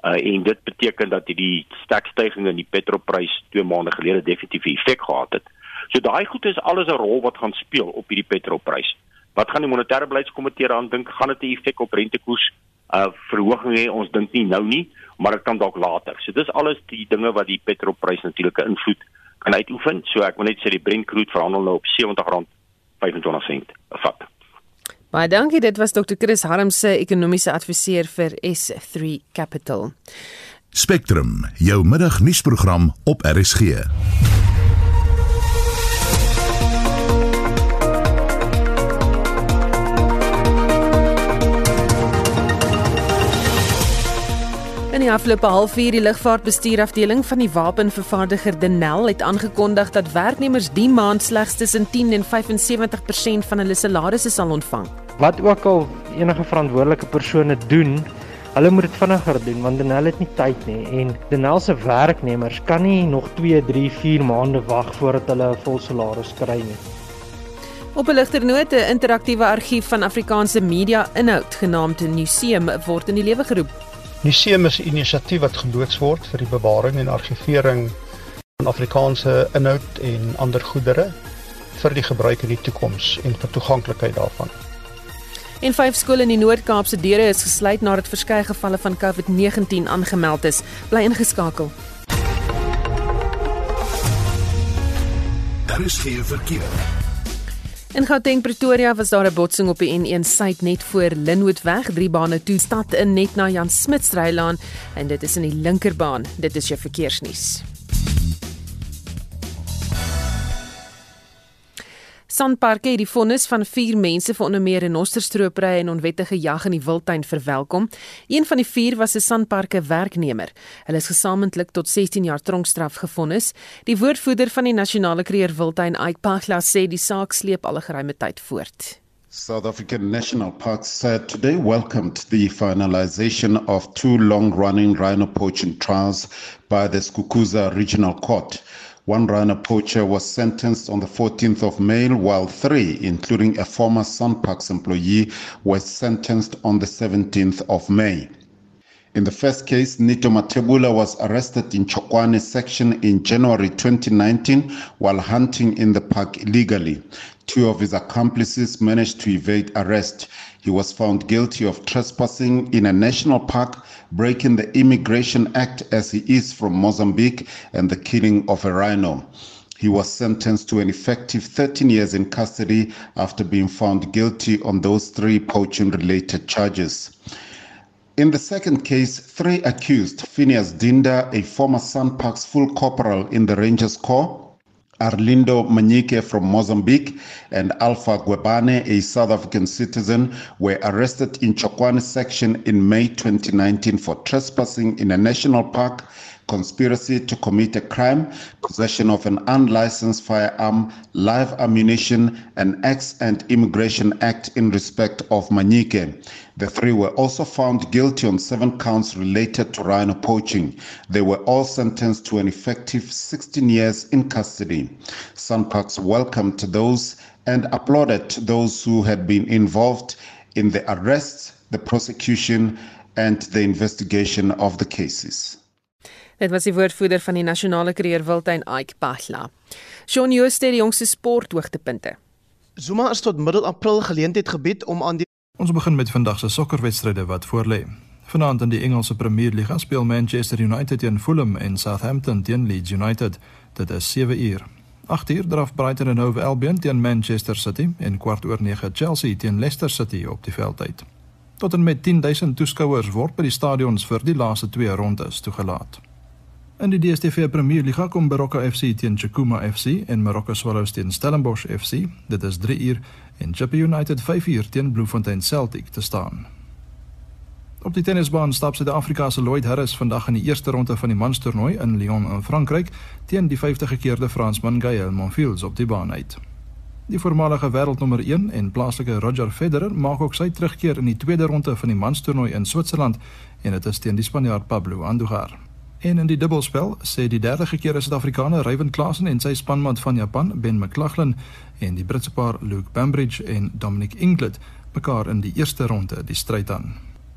Uh en dit beteken dat hierdie sterk stygings in die petrolprys 2 maande gelede definitief effek gehad het. So daai goed is alles 'n rol wat gaan speel op hierdie petrolprys. Wat gaan die monetêre beleidskomitee aan dink? Gaan dit 'n effek op rentekoers uh verhoging hê? Ons dink nie nou nie, maar dit kan dalk later. So dis alles die dinge wat die petrolprys natuurlik 'n invloed kan uitoefen. So ek wil net sê die Brent crude verhandel nou op R70.25 vat. Baie dankie. Dit was Dr. Chris Harms se ekonomiese adviseur vir S3 Capital. Spectrum, jou middagnuusprogram op RSG. Die afgelope halfuur die lugvaartbestuurafdeling van die wapenvervaardiger Denel het aangekondig dat werknemers die maand slegs tussen 10 en 75% van hulle salarisse sal ontvang. Wat ook al enige verantwoordelike persone doen, hulle moet dit vinniger doen want Denel het nie tyd nie en Denel se werknemers kan nie nog 2, 3, 4 maande wag voordat hulle 'n vol salaris kry nie. Op 'n ligter noot, 'n interaktiewe argief van Afrikaanse media inhoud genaamd Museum word in die lewe geroep. Museum is 'n inisiatief wat geloods word vir die bewaring en argivering van Afrikaanse inhoud en ander goedere vir die gebruik in die toekoms en vir toeganklikheid daarvan. En vyf skole in die Noord-Kaap se deure is gesluit nadat verskeie gevalle van COVID-19 aangemeld is. Bly ingeskakel. Daar is geen verkeer. In Gauteng Pretoria was daar 'n botsing op die N1 suid net voor Linwoodweg, drie bane toe stad in net na Jan Smit Strydlaan en dit is in die linkerbaan. Dit is jou verkeersnuus. Sanparks het die vonnis van 4 mense vir onder meer renosterstropery en onwettige jag in die wildtuin verwelkom. Een van die 4 was 'n Sanparks werknemer. Hulle is gesamentlik tot 16 jaar tronkstraf gevonnis. Die woordvoerder van die Nasionale Kreer Wildtuin, Ike Pagla, sê die saak sleep al 'n geruime tyd voort. South African National Parks said today welcomed the finalization of two long-running rhino poaching trials by the Skukuza Regional Court. One runner poacher was sentenced on the 14th of May, while three, including a former Sunparks employee, were sentenced on the 17th of May. In the first case, Nito Matebula was arrested in Chokwane section in January 2019 while hunting in the park illegally. Two of his accomplices managed to evade arrest. He was found guilty of trespassing in a national park, breaking the Immigration Act as he is from Mozambique, and the killing of a rhino. He was sentenced to an effective 13 years in custody after being found guilty on those three poaching related charges. In the second case, three accused Phineas Dinda, a former Sunparks full corporal in the Rangers Corps, Arlindo Manyike from Mozambique and Alpha Gwebane, a South African citizen, were arrested in Chokwane section in May 2019 for trespassing in a national park, conspiracy to commit a crime, possession of an unlicensed firearm, live ammunition, and Acts and Immigration Act in respect of Manyike. The three were also found guilty on seven counts related to rhino poaching. They were all sentenced to an effective 16 years in custody. Sunparks welcomed those and applauded those who had been involved in the arrests, the prosecution, and the investigation of the cases. Dit was die woordvoerder van die Nasionale Kreer Wildtuin Ike Pahla. Shaun Jooste die jongste sporthoogtepunte. Zuma is tot middel April geleentheid gebied om aan die Ons begin met vandag se sokkerwedstryde wat voorlê. Vanaand in die Engelse Premier League speel Manchester United teen Fulham en Southampton teen Leeds United. Dit is 7 uur. 8 uur draf Brighton en Hove Albion teen Manchester City en kwart oor 9 Chelsea teen Leicester City op die veld uit. Tot en met 10000 toeskouers word by die stadions vir die laaste twee rondes toegelaat. In die DStv Premier Liga kom Baroka FC teen Chakuma FC en Marokko Swallows teen Stellenbosch FC. Dit is 3 uur en Chippa United 5 uur teen Bloemfontein Celtic te staan. Op die tennisbaan stap Suid-Afrika se Lloyd Harris vandag in die eerste ronde van die manstoernooi in Lyon in Frankryk teen die 50-gekeerde Fransman Gaël Monfils op die baan uit. Die voormalige wêreldnommer 1 en plaaslike Roger Federer maak ook sy terugkeer in die tweede ronde van die manstoernooi in Switserland en dit is teen die Spanjaard Pablo Andujar. En in die dubbelspel sê die derde gekeerde Suid-Afrikaner Ryan Klassen en sy spanmaat van Japan Ben McLaughlin en die Britse paar Luke Bambridge en Dominic Inglet mekaar in die eerste ronde die stryd aan.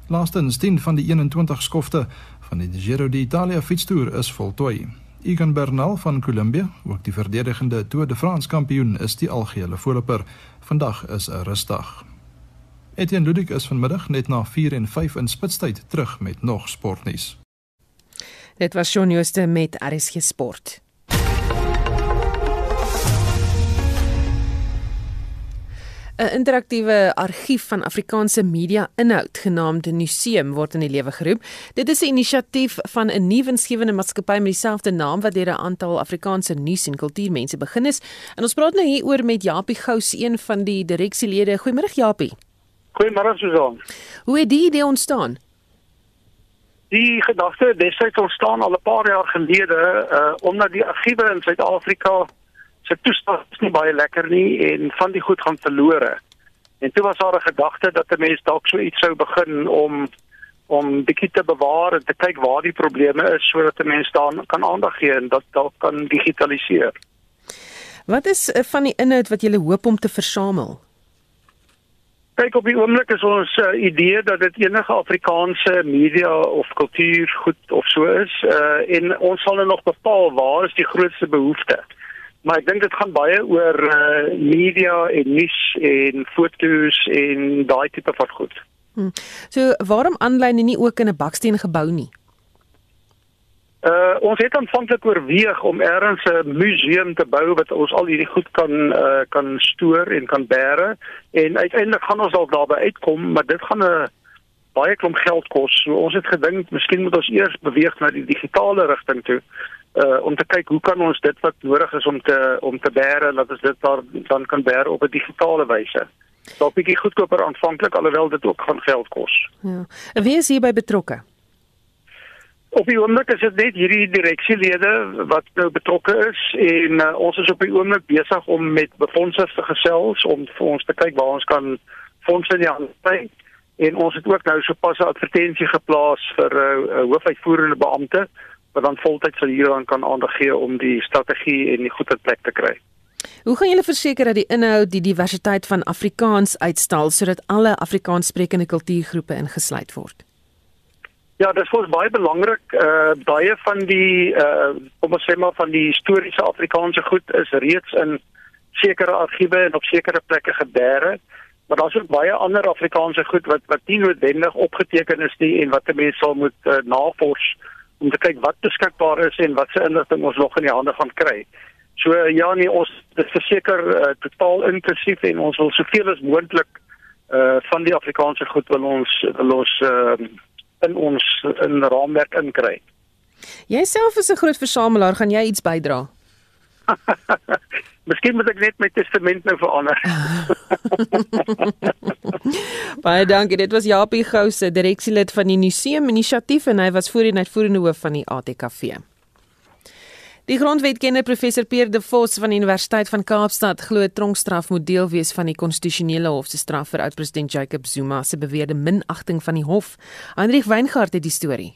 Laastens 10 van die 21 skofte van die Giro d'Italia fietstoer is voltooi. Egan Bernal van Colombia, ook die verdedigende Tour de France kampioen, is die algehele voorloper. Vandag is 'n rusdag. Etienne Ludik is vanmiddag net na 4 en 5 in spitstyd terug met nog sportnuus. Dit was Shaun Jooste met RSG Sport. 'n interaktiewe argief van Afrikaanse media inhoud genaamd Museum word in die lewe geroep. Dit is 'n inisiatief van 'n nuwensgewende maatskappy met dieselfde naam wat deur 'n aantal Afrikaanse nuus- en kultuurmense begin is. En ons praat nou hier oor met Japie Gous, een van die direksielede. Goeiemôre Japie. Goeiemôre Susan. Hoe het die idee ontstaan? Die gedagte het destyds ontstaan al 'n paar jaar gelede, uh omdat die argiewe in Suid-Afrika se toestand nie baie lekker nie en van die goed gaan verlore. En toe was daar 'n gedagte dat 'n mens dalk so iets sou begin om om bietjie te bewaar en te kyk waar die probleme is sodat 'n mens dan kan aandag gee en dat dalk kan digitaliseer. Wat is uh, van die inhoud wat jy hoop om te versamel? Kyk op die oomblik is ons uh, idee dat dit enige Afrikaanse media of kultuur goed of so is uh, en ons sal nou nog bepaal waar is die grootste behoeftes maar ek dink dit gaan baie oor uh, media en nuus en foto's en daai tipe van goed. Hmm. So waarom aanlyn en nie ook in 'n baksteen gebou nie? Uh ons het aanvanklik oorweeg om eers 'n museum te bou wat ons al hierdie goed kan uh kan stoor en kan bære en uiteindelik gaan ons dalk daarby uitkom, maar dit gaan 'n baie klomp geld kos. So ons het gedink miskien moet ons eers beweeg na die digitale rigting toe uh om te kyk hoe kan ons dit wat nodig is om te om te bære dat ons dit daar dan kan bære op 'n digitale wyse. Dalk bietjie goedkoper aanvanklik alhoewel dit ook van geld kos. Ja. Wie is hierby betrokke? Op die oomblik is dit net hierdie direksielede wat nou betrokke is en uh, ons is op die oomblik besig om met befondsers te gesels om vir ons te kyk waar ons kan fondse in die hand kry. En ons het ook nou sopas 'n advertensie geplaas vir 'n uh, hoofuitvoerende beampte wat dan voltyds vir hieraan kan aandag gee om die strategie en die goeie plek te kry. Hoe gaan julle verseker dat die inhoud die diversiteit van Afrikaans uitstal sodat alle Afrikaanssprekende kultuurgroepe ingesluit word? Ja, dit is baie belangrik. Uh baie van die uh kom ons sê maar van die historiese Afrikaanse goed is reeds in sekere argiewe en op sekere plekke gebeere. Maar daar's ook baie ander Afrikaanse goed wat wat nie noodwendig opgeteken is nie en wat 'n mens sal moet uh, navors om te kyk wat beskikbaar is en wat se inligting ons nog in die hande gaan kry. So ja nee, ons dit verseker uh, totaal inklusief en ons wil soveel as moontlik uh van die Afrikaanse goed wil ons wil ons uh, in ons in raamwerk inkry. Jouself is 'n groot versamelaar, gaan jy iets bydra? Miskien moet ek net my testament nou verander. Baie dankie. Dit was Japie Gouse, direksielid van die Museum Inisiatief en hy was voorheen uitvoerende hoof van die ATKV. Die grondwetkenner professor Pierre De Vos van die Universiteit van Kaapstad glo tronkstraf moet deel wees van die konstitusionele hof se straf vir oud-president Jacob Zuma se beweerde minagting van die hof. Hendrik Weingart het die storie.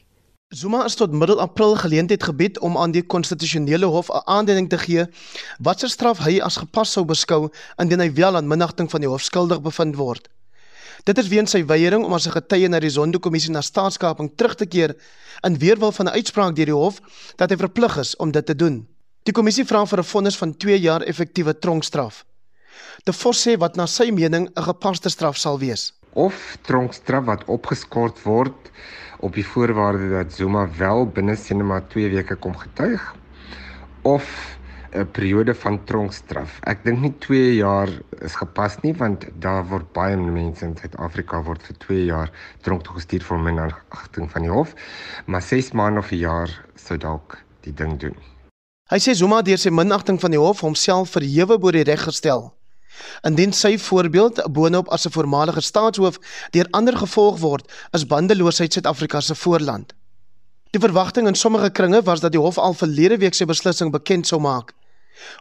Zuma is tot middel April geleentheid gebied om aan die konstitusionele hof 'n aanduiding te gee watter straf hy as gepas sou beskou indien hy wel aan minagting van die hof skuldig bevind word. Dit is weens sy weiering om as 'n getuie na die Zondo-kommissie na staatskaping terug te keer in weerwil van 'n uitspraak deur die hof dat hy verplig is om dit te doen. Die kommissie vra vir 'n vonnis van 2 jaar effektiewe tronkstraf. De Vos sê wat na sy mening 'n gepaste straf sal wees. Of tronkstraf wat opgeskort word op die voorwaarde dat Zuma wel binne sinema 2 weke kom getuig of 'n periode van tronkstraf. Ek dink nie 2 jaar is gepas nie want daar word baie mense in Suid-Afrika word vir 2 jaar tronk toegestuur vir minagting van die hof, maar 6 maande of 'n jaar sou dalk die ding doen. Hy sê Zuma deur sy minagting van die hof homself verhewe bo die reg gestel. Indien sy voorbeeld boonop as 'n voormalige staatshoof deur ander gevolg word, is bandeloosheid Suid-Afrika se voorland. Die verwagting in sommige kringe was dat die hof al verlede week sy beslissing bekend sou maak.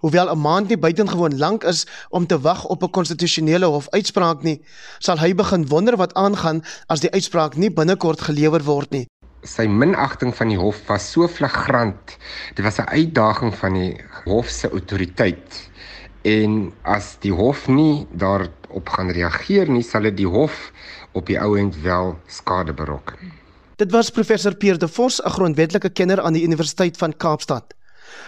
Hoewel 'n maand nie buitengewoon lank is om te wag op 'n konstitusionele hof uitspraak nie, sal hy begin wonder wat aangaan as die uitspraak nie binnekort gelewer word nie. Sy minagting van die hof was so flagrant. Dit was 'n uitdaging van die hof se autoriteit. En as die hof nie daarop gaan reageer nie, sal dit die hof op die ou end wel skade berokken. Dit was professor Pierre De Vos, 'n grondwetlike kenner aan die Universiteit van Kaapstad.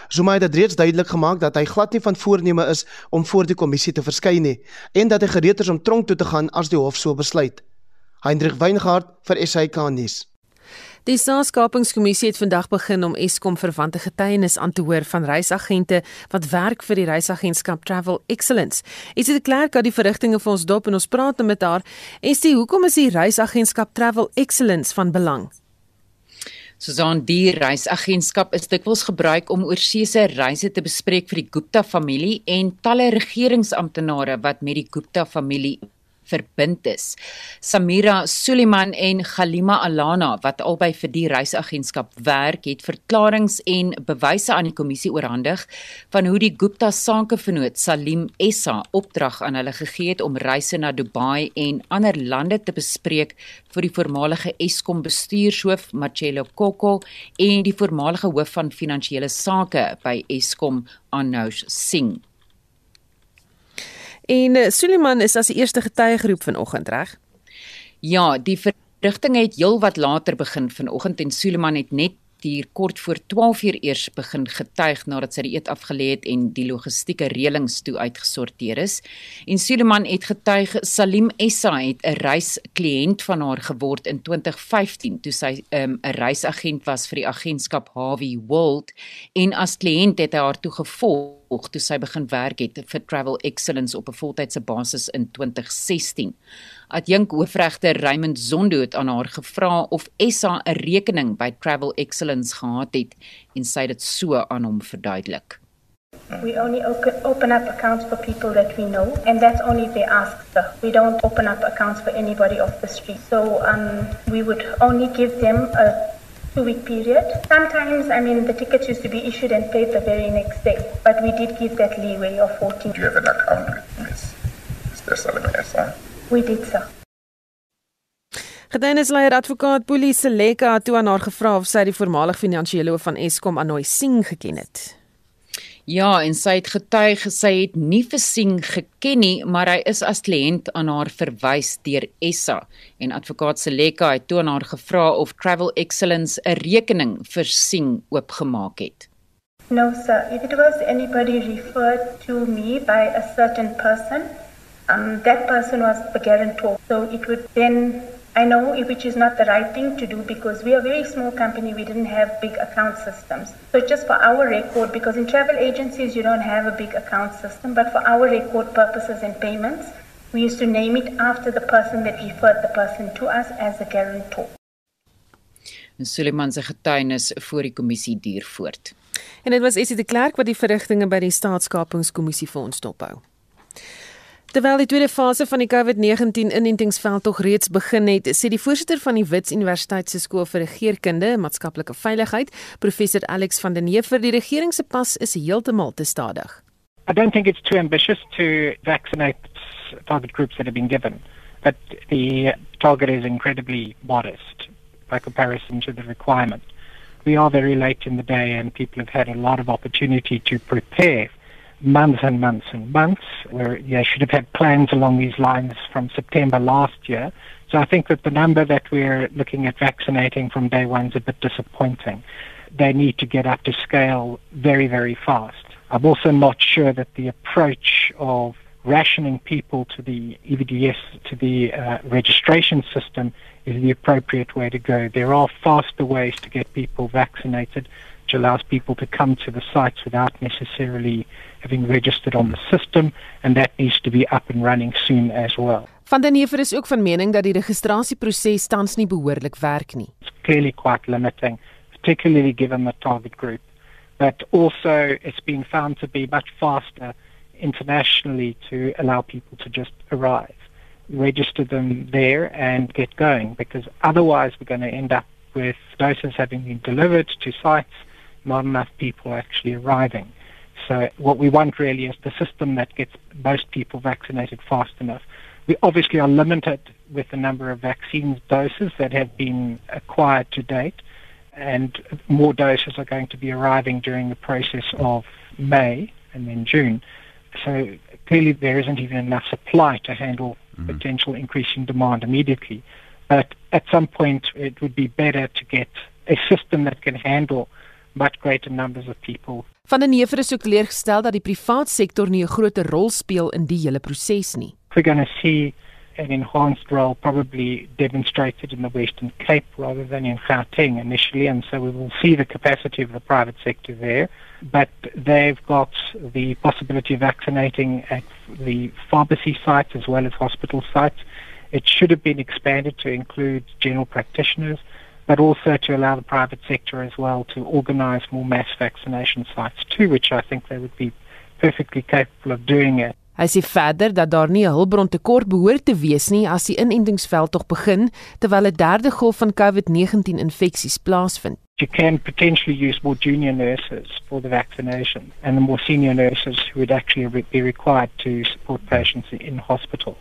Zuma het reeds duidelik gemaak dat hy glad nie van voorneme is om voor die kommissie te verskyn nie en dat hy gereed is om tronk toe te gaan as die hof so besluit. Hendrik Weingart vir SAK nuus. Die Staatskapingskommissie het vandag begin om Eskom verwante getuienis aan te hoor van reisagente wat werk vir die reisagentskap Travel Excellence. Is dit klaar dat die verrigtinge vir ons dop en ons praat met haar? Is dit hoekom is die reisagentskap Travel Excellence van belang? Susan die reisagentskap is dikwels gebruik om oorseese reise te bespreek vir die Gupta familie en talle regeringsamptenare wat met die Gupta familie verbind is. Samira Suliman en Khalima Alana wat albei vir die reisagentskap werk, het verklaringe en bewyse aan die kommissie oorhandig van hoe die Gupta sakevernoot Salim Essa opdrag aan hulle gegee het om reise na Dubai en ander lande te bespreek vir die voormalige Eskom bestuurshoof Marcelo Kokko en die voormalige hoof van finansiële sake by Eskom Anoush Singh. En uh, Suliman is as die eerste getuie geroep vanoggend, reg? Ja, die verrigting het heelwat later begin vanoggend en Suliman het net hier kort voor 12 uur eers begin getuig nadat sy die eet afgelê het en die logistieke reëlings toe uitgesorteer is. En Suleman het getuig Salim Essa het 'n reiskliënt van haar geword in 2015 toe sy um, 'n um, reisagent was vir die agentskap Harvey World en as kliënt het hy haar toe gevolg toe sy begin werk het vir Travel Excellence op 'n voltydse basis in 2016. Adjunk hoofregter Raymond Zondo het aan haar gevra of Essa 'n rekening by Travel Excellence gehad het en sy dit so aan hom verduidelik. We only open up accounts for people that we know, and that's only if they ask. So we don't open up accounts for anybody off the street. So um, we would only give them a two-week period. Sometimes, I mean, the tickets used to be issued and paid the very next day, but we did give that leeway of 14. Do you have an account with Miss Mr. Salamesa? We did so. Getuienisleier advokaat Boelie Seleka het toe aan haar gevra of sy die voormalige finansiële hoof van Eskom Anoy Singh geken het. Ja, en sy het getuig sy het nie vir Singh geken nie, maar hy is as kliënt aan haar verwys deur Essa. En advokaat Seleka het toe aan haar gevra of Travel Excellence 'n rekening vir Singh oopgemaak het. No sir, if it was anybody referred to me by a certain person, um, that person was the guarantor. So it would then, I know which is not the right thing to do because we are a very small company, we didn't have big account systems. So just for our record, because in travel agencies you don't have a big account system, but for our record purposes and payments, we used to name it after the person that referred the person to us as a guarantor. En Suleiman se getuienis voor die kommissie duur voort. En dit was Essie de Klerk wat die verrigtinge by die staatskapingskommissie vir ons dophou. Terwyl die tweede fase van die COVID-19 inentingsveld tog reeds begin het, sê die voorsitter van die Wits Universiteit se skool vir regeringskunde en maatskaplike veiligheid, professor Alex van den Heever, die regering se pas is heeltemal te stadig. I don't think it's too ambitious to vaccinate target groups that have been given, but the target is incredibly modest by comparison to the requirement. We are very late in the day and people have had a lot of opportunity to prepare months and months and months, where yeah, should have had plans along these lines from September last year. So I think that the number that we're looking at vaccinating from day one is a bit disappointing. They need to get up to scale very, very fast. I'm also not sure that the approach of rationing people to the EVDS, to the uh, registration system, is the appropriate way to go. There are faster ways to get people vaccinated, which allows people to come to the sites without necessarily having registered on the system and that needs to be up and running soon as well. Van den Heever is ook van mening dat die registrasieproses tans nie behoorlik werk nie. It's clearly quite limiting, particularly given the target group. but also it's been found to be much faster internationally to allow people to just arrive, register them there and get going because otherwise we're going to end up with doses having been delivered to sites, not enough people actually arriving. So what we want really is the system that gets most people vaccinated fast enough. We obviously are limited with the number of vaccine doses that have been acquired to date, and more doses are going to be arriving during the process of May and then June. So clearly there isn't even enough supply to handle mm-hmm. potential increase in demand immediately. But at some point it would be better to get a system that can handle much greater numbers of people. Van der Neever is ook teleurgestel dat die private sektor nie 'n groot rol speel in die hele proses nie. We're going to see an enhanced role probably demonstrated in the Western Cape rather than in Gauteng initially, and so we will see the capacity of the private sector there. But they've got the possibility of vaccinating at the pharmacy sites as well as hospital sites. It should have been expanded to include general practitioners, but also to allow the private sector as well to organize more mass vaccination sites too, which I think they would be perfectly capable of doing it. Hy sê verder dat daar nie 'n hulpbron tekort behoort te wees nie as die inentingsveld tog begin terwyl 'n derde golf van COVID-19 infeksies plaasvind. You can potentially use more junior nurses for the vaccination and the more senior nurses who would actually be required to support patients in hospital.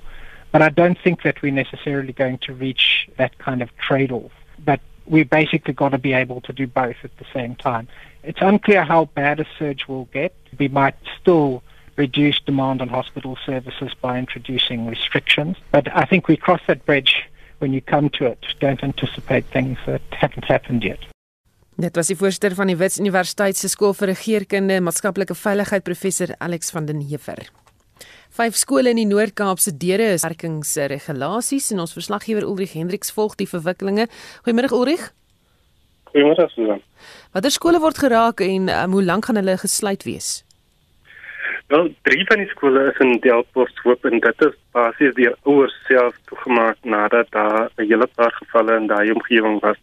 But I don't think that we're necessarily going to reach that kind of trade-off. But we basically got to be able to do both at the same time. It's unclear how bad a surge will get. We might still reduce demand on hospital services by introducing restrictions. But I think we cross that bridge when you come to it. Don't anticipate things that haven't happened yet. Dit was die voorsteur van die Wits Universiteit se skool vir regeringskunde en maatskaplike veiligheid professor Alex van den Heever. Vyf skole in die Noord-Kaap se deure is werkingsregulasies en ons verslaggewer Ulrich Hendriks volg die verwikkelinge. Goeiemôre Ulrich. Goeiemôre Susan. Watter skole word geraak en um, hoe lank gaan hulle gesluit wees? Wel, drie van die skole is in Delport hoop en dit is basies deur ouers self toegemaak nadat daar 'n hele paar gevalle in daai omgewing was.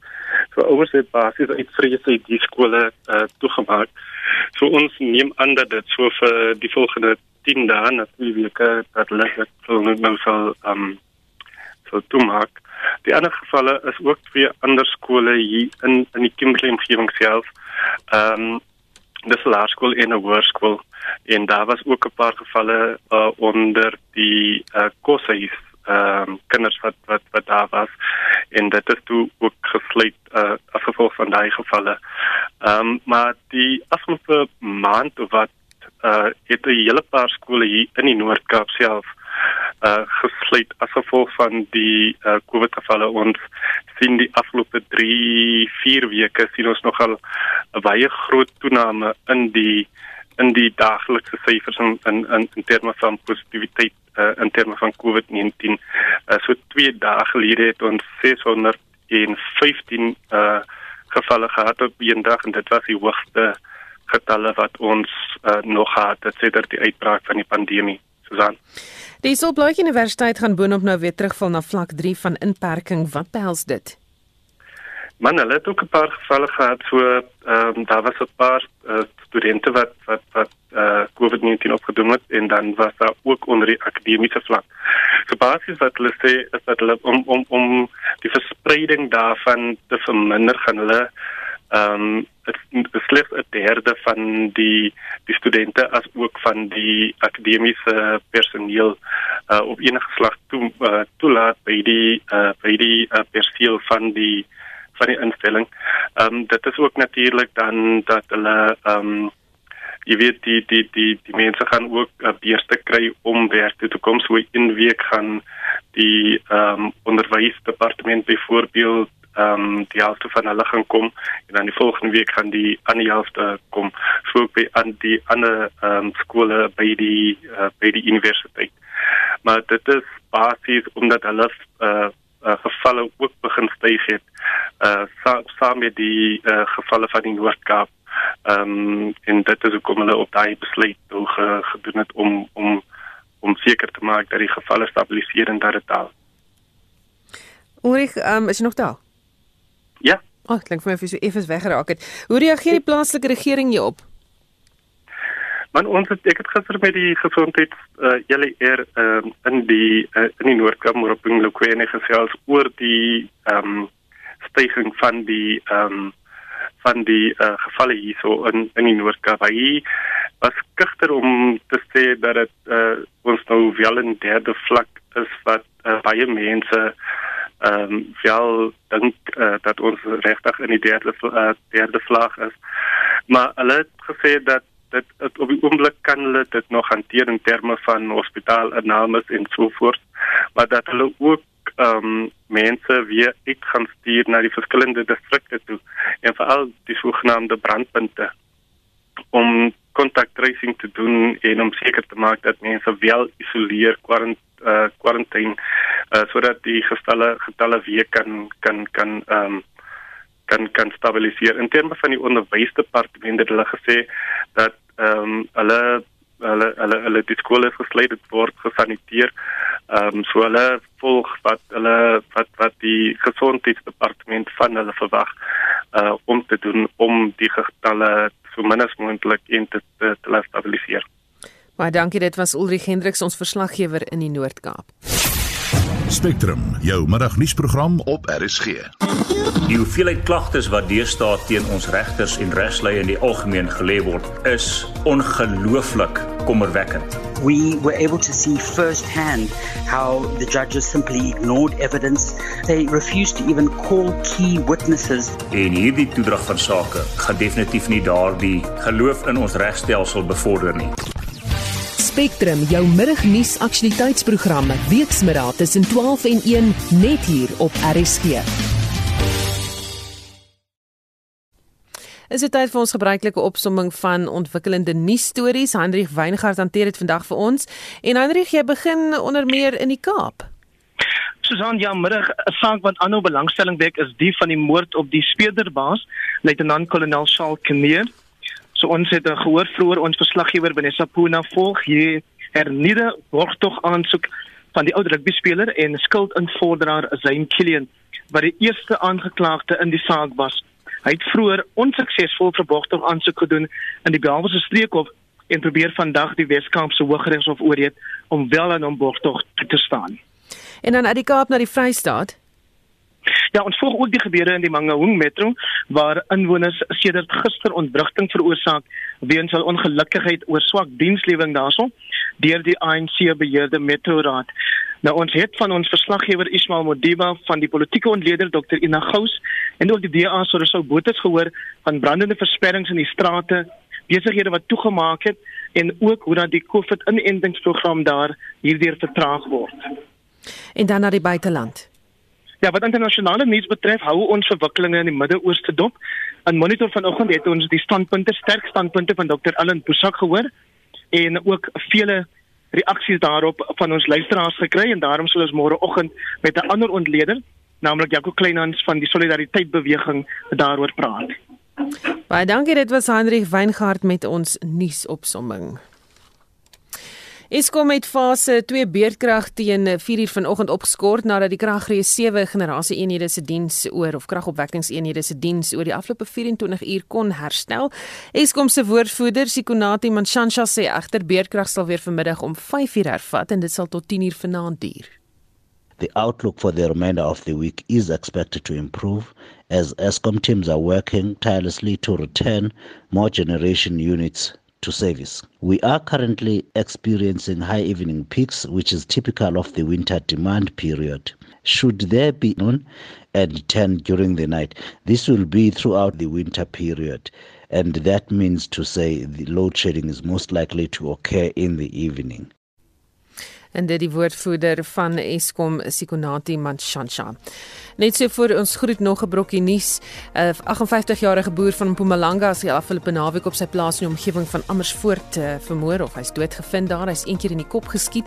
So ouers het basies uit vrees uit die skole uh, toegemaak. So ons neem aan dat dit so vir die volgende 10 dae na twee weke dat hulle dit sou nou sal ehm um, sal toemaak. Die ander gevalle is ook twee ander skole hier in in die Kimberley omgewing self. Ehm um, dis laerskool en 'n hoërskool en daar was ook 'n paar gevalle uh, onder die uh, koshuis ehm um, kinders wat wat wat daar was en dit is toe ook gesluit uh, as gevolg van daai gevalle. Ehm um, maar die afgelope maand wat uh het 'n hele paar skole hier in die Noord-Kaap self uh gesluit as gevolg van die uh COVID gevalle ons sien die afgelope 3 4 weke sien ons nogal 'n baie groot toename in die in die daaglikse syfers in in in, in terme van positiwiteit uh, in terme van COVID-19. Uh, so twee dae gelede het ons 615 uh gevalle gehad op een dag en dit was die hoogste getalle wat ons uh, nog gehad het sedert die uitbraak van die pandemie. Susan. Die Solblaai Universiteit gaan boonop nou weer terugval na vlak 3 van inperking. Wat behels dit? Man, hulle het ook 'n paar gevalle gehad so ehm um, daar was 'n paar uh, studente wat wat wat eh uh, COVID-19 opgedoen het en dan was daar ook onder die akademiese vlak. So basies wat hulle sê is dat hulle om om om die verspreiding daarvan te verminder gaan hulle ehm um, slegs 'n derde van die die studente as ook van die akademiese personeel uh, op enige slag toe uh, toelaat by die uh, by die uh, perseel van die van die instelling. Ehm um, dit is ook natuurlik dan dat hulle ehm um, jy weet die die die die mense gaan ook uh, beurte kry om werk te kom so in week gaan die ehm um, onderwysdepartement byvoorbeeld ehm um, die helfte van hulle gaan kom en dan die volgende week gaan die ander helfte kom so by aan die ander ehm um, skole by die uh, by die universiteit. Maar dit is basies omdat hulle uh, uh, gevalle ook begin styg het uh saam met die uh, gevalle van die Noord-Kaap. Ehm um, en dit is hoekom hulle op daai besluit toe ge, gedoen het om om om seker te maak dat die gevalle stabiliseer en dat dit. Ulrich, ehm um, is jy nog daar? Ja. Ag, oh, klink vir my of jy so effens weggeraak het. Hoe reageer die plaaslike regering hierop? Man ons het ek het gister met die gesondheids uh, julle eer uh, in die uh, in die Noord-Kaap op Inglokwene gesels oor die ehm um, styging van die ehm um, van die uh, gevalle hierso in in die Noord-Kaap. Hy was skugter om te sê dat dit uh, ons nou wel in derde vlak is wat uh, baie mense ehm um, wel dink uh, dat ons regtig in die derde uh, derde vlak is. Maar hulle het gesê dat dit het, op die oomblik kan hulle dit nog hanteer in terme van hospitaalinname en so voort maar dat hulle ook ehm um, mense weer uit gaan stuur na die verskillende distrikte toe en veral die sogenaamde brandpunte om kontak tracing te doen en om seker te maak dat mense wel isoleer kwarantyne uh, uh, sodat die gestalle getalle weer kan kan kan ehm um, kan kan stabiliseer. In terme van die onderwysdepartement het hulle gesê dat ehm um, hulle hulle hulle hulle die skole gesluit het word gesaniteer. Ehm um, so hulle volg wat hulle wat wat die gesondheidsdepartement van hulle verwag uh om te doen om die getalle so min as moontlik in te te, te laat stabiliseer. Baie dankie dit was Ulrich Hendriks ons verslaggewer in die Noord-Kaap. Spectrum, jou middagnuusprogram op RSG. Die hoeveelheid klagtes wat deesdae teen ons regters en regslei in die algemeen gelê word, is ongelooflik kommerwekkend. We were able to see firsthand how the judges simply ignored evidence. They refused to even call key witnesses. En hierdie toedrag van sake gaan definitief nie daardie geloof in ons regstelsel bevorder nie. Spectrum, jou middagnuus aktualiteitsprogramme, weksmiddag tussen 12 en 1 net hier op RSG. Is dit tyd vir ons gebruikelike opsomming van ontwikkelende nuusstories? Hendrik Weingart hanteer dit vandag vir ons. En Hendrik, jy begin onder meer in die Kaap. Susan, ja, middag, 'n saak wat aanhou belangstelling wek is die van die moord op die speurderbaas, luitenant-kolonel Shaal Kneer. So ons het gehoor vroeër ons verslaggewer Vanessa Puna volg hier hernieude borgtog aansoek van die ou rugbyspeler en skuldinvorderaar Zain Killian wat die eerste aangeklaagde in die saak was. Hy het vroeër onsuksesvol vir borgtog aansoek gedoen in die Belwelse streekhof en probeer vandag die Weskaapse Hooggeregshof oorreed om wel aan hom borgtog te staan. En dan uit die Kaap na die Vrystaat. Ja, ons volg ook die gebeure in die Mangaung Metro waar inwoners sedert gister ontwrigting veroorsaak weens hul ongelukkigheid oor swak dienslewering daarson deur die ANC beheerde Metro Raad. Nou ons het van ons verslaggewer Ismail Modiba van die politieke ontleder Dr Ina Gous en ook die DA se resou botes gehoor van brandende versperrings in die strate, besighede wat toegemaak het en ook hoe dat die COVID-inentingsprogram daar hierdeur vertraag word. En dan na die buiteland. Ja, wat internasionale nuus betref, hou ons verwikkelinge in die Midde-Ooste dop. In monitor vanoggend het ons die standpunte, sterk standpunte van Dr. Allan Pusak gehoor en ook vele reaksies daarop van ons luisteraars gekry en daarom sal ons môreoggend met 'n ander ontleder, naamlik Jaco Kleinhans van die Solidariteit Beweging daaroor praat. Baie dankie, dit was Hendrik Weingart met ons nuusopsomming. Eskom het fase 2 beerdkrag teen 4uur vanoggend opgeskort nadat die kragreë 7 generasie eenhede se diens oor of kragopwekkingseenhede se diens oor die afgelope 24 uur kon herstel. Eskom se woordvoerder Sikonati Manshansha sê egter beerdkrag sal weer vanmiddag om 5uur hervat en dit sal tot 10uur vanaand duur. The outlook for the remainder of the week is expected to improve as Eskom teams are working tirelessly to return more generation units to service. We are currently experiencing high evening peaks, which is typical of the winter demand period. Should there be none and 10 during the night, this will be throughout the winter period. And that means to say the load shedding is most likely to occur in the evening. En dit die woordvoerder van Eskom Sikonati Manshansha. Net so voor ons groet nog 'n brokkie nuus. 'n 58-jarige boer van Mpumalanga is die afgelope naweek op sy plaas in die omgewing van Amersfoort uh, vermoor of hy's doodgevind daar. Hy's een keer in die kop geskiet.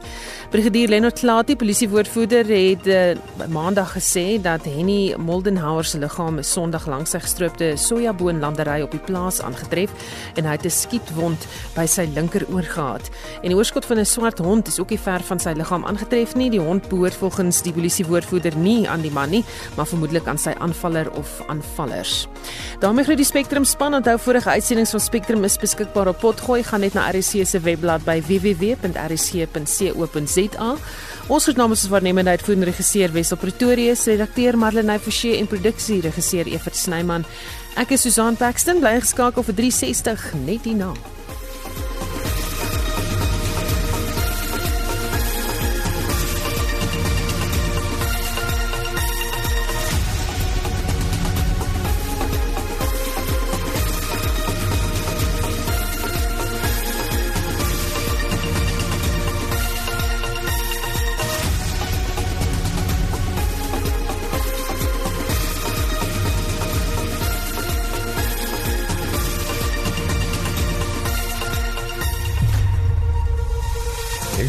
Brigadier Leno Klati, polisiewoordvoerder, het uh, maandag gesê dat Henny Moldenhauer se liggaam Sondag langs sy gestroopte sojaboonlandery op die plaas aangetref en hy het 'n skietwond by sy linkeroor gehad. En die oorskot van 'n swart hond is ook nie ver van sy liggaam aangetref nie. Die hond behoort volgens die polisiewoordvoerder nie aan die man nie. maar vermoedelik aan sy aanvaller of aanvallers. daarmee groet die Spectrum span onthou vorige uitsendings van Spectrum is beskikbaar op Potgooi gaan net na RC se webblad by www.rc.co.za Ons het namens ons waarnemende uitvoerende regisseur Wessel Pretorius, redakteur Marlenae Forsie en produksieregisseur Evert Snyman. Ek is Susan Paxton, bly geskakel vir 360 net hierna.